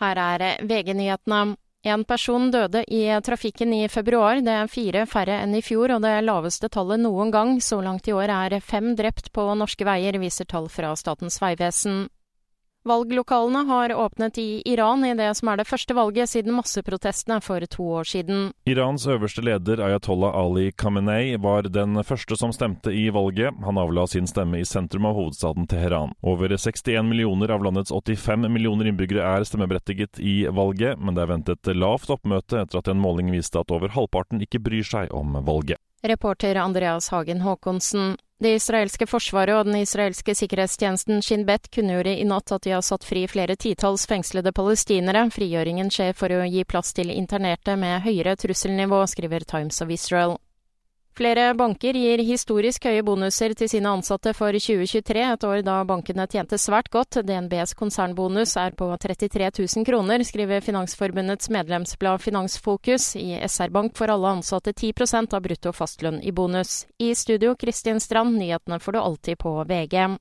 Her er VG-nyhetene. En person døde i trafikken i februar. Det er fire færre enn i fjor, og det laveste tallet noen gang. Så langt i år er fem drept på norske veier, viser tall fra Statens vegvesen. Valglokalene har åpnet i Iran i det som er det første valget siden masseprotestene for to år siden. Irans øverste leder Ayatollah Ali Khamenei var den første som stemte i valget. Han avla sin stemme i sentrum av hovedstaden Teheran. Over 61 millioner av landets 85 millioner innbyggere er stemmeberettiget i valget, men det er ventet lavt oppmøte etter at en måling viste at over halvparten ikke bryr seg om valget. Reporter Andreas Hagen Haakonsen. Det israelske forsvaret og den israelske sikkerhetstjenesten Shin Bet kunngjorde i natt at de har satt fri flere titalls fengslede palestinere. Frigjøringen skjer for å gi plass til internerte med høyere trusselnivå, skriver Times of Israel. Flere banker gir historisk høye bonuser til sine ansatte for 2023, et år da bankene tjente svært godt. DNBs konsernbonus er på 33 000 kroner, skriver Finansforbundets medlemsblad Finansfokus. I SR Bank får alle ansatte 10 av brutto fastlønn i bonus. I studio Kristin Strand, nyhetene får du alltid på VG.